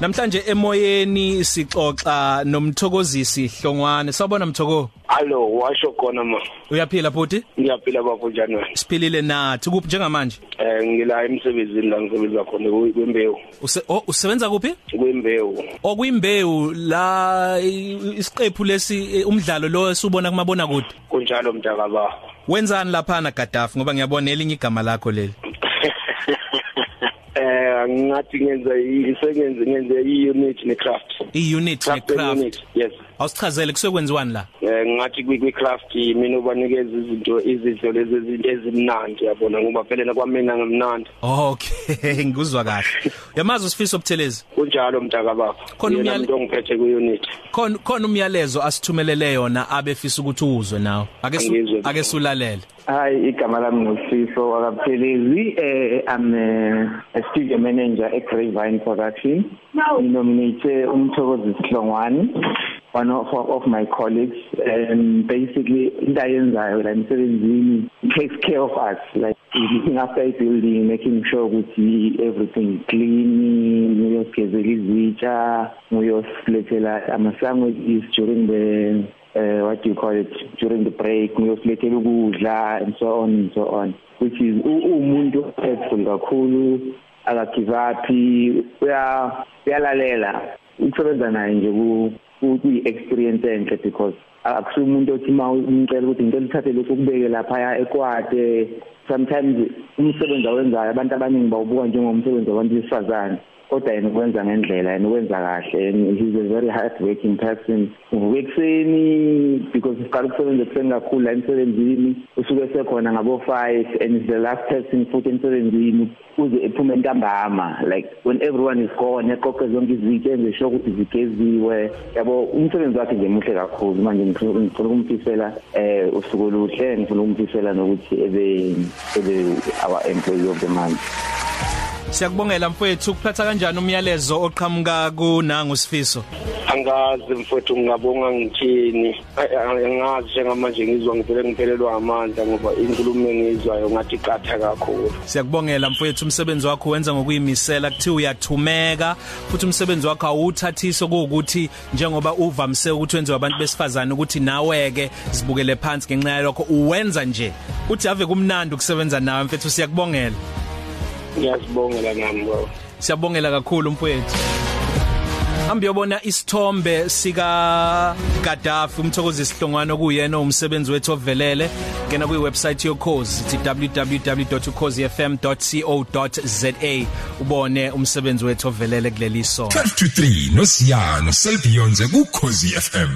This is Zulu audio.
Namhlanje emoyeni sixoxa nomthokozisi Hlongwane. Sawubona Mthoko. Allo, washo khona ma. Uyaphila futhi? Ngiyaphila bafo njani wena? Siphilile nathi kuphi njengamanje? Eh ngila emsebenzini la ngisebenza khona kwembewu. Use oh, usebenza kuphi? Kwembewu. Okuyimbewu la isiqephu lesi umdlalo lo esubona kumabona kude. Kunjalo mntaka ba. Wenzani lapha na Gaddafi ngoba ngiyabona elinye igama lakho leli. Eh ngathi ngenza isengenze ngenze i-unit ne-craft. I-unit ne-craft. unit, Yes. Awusichazele kusekwenziwani la? Eh ngathi kwi-craft mina ubanikeza izinto izidlo lezi izinto ezimnandi yabona ngoba phela kwamina ngemnandi. Okay, ngikuzwa kahle. Yamazi usifiso obuthelezi. Kunjalo mntaka baba. Khona Yena umyale- umuntu ongiphethe ku-unit. Khona khona umyalezo asithumelele yona abefisa ukuthi uzwe nawe. Ake su- Angizwe. ake sulalele. Hi, igama lami nguSiso wakaphelezi. Eh, I'm a, a studio manager at Grapevine Production. Nominate umthokozi Sihlongwane, one of, of my colleagues. And basically, into ayenzayo la emsebenzini takes care of us. Like looking after a building, making sure ukuthi everything clean, uyogezela izitsha, uyosilethela ama-sandwiches during the uh, what do you call it during the break ngiyosilethela ukudla and so on and so on which is u- umuntu helpful kakhulu akagive up uya uyalalela ukusebenza naye nje ku kuyi experience enhle because akusuka umuntu othi uma umcela ukuthi ngicela uthathe lokhu kubeke lapha ekwade sometimes umsebenzi awenzayo abantu abaningi bawubuka njengomsebenzi wabantu besifazane kodwa yena ukwenza ngendlela yena ukwenza kahle and he's a very hard working person. Uvuka ekuseni because siqala ukusebenza ekuseni kakhulu la emsebenzini. Usuke sekhona ngabo 5 and is the last person futhi emsebenzini uze ephume ntambama like when everyone is gone eqoqe zonke izitshe enze sure ukuthi zigeziwe. Yabo umsebenzi wakhe nje muhle kakhulu. Manje ngifuna ngifuna ukumfisela eh usuku oluhle ngifuna ukumfisela nokuthi ebe ebe our employee of the month. Siyakubongela mfowethu kuphatha kanjani umyalezo oqhamuka kunangu sifiso? Angazi mfowethu ngingabonga ngithini? Ay- ay- angazi njengamanje ngizwa ngivele ngiphelelwa amandla ngoba inkulumo engizwayo ngathi qatha kakhulu. Siyakubongela mfowethu umsebenzi wakho wenza ngokuyimisela kuthi uyathumeka futhi umsebenzi wakho awuthathiso ukuthi njengoba uvamise ukuthi wenziwe abantu besifazane ukuthi nawe ke sibukele phansi ngenxa yalokho uwenza nje. Uthi ave kumnandi ukusebenza nawe mfethu siyakubongela. Ngiyazibongela nami baba. Siyabongela kakhulu mfowethu. Hambi yobona isithombe sika Gaddafi umthokozi sihlongwana kuyena umsebenzi wethu ovelele. Ngena kwi website yokhozi ithi www.ukhozifm.co.za ubone umsebenzi wethu ovelele kuleli sonto 12 to 3 noSiyano Selbionze ku Khosi FM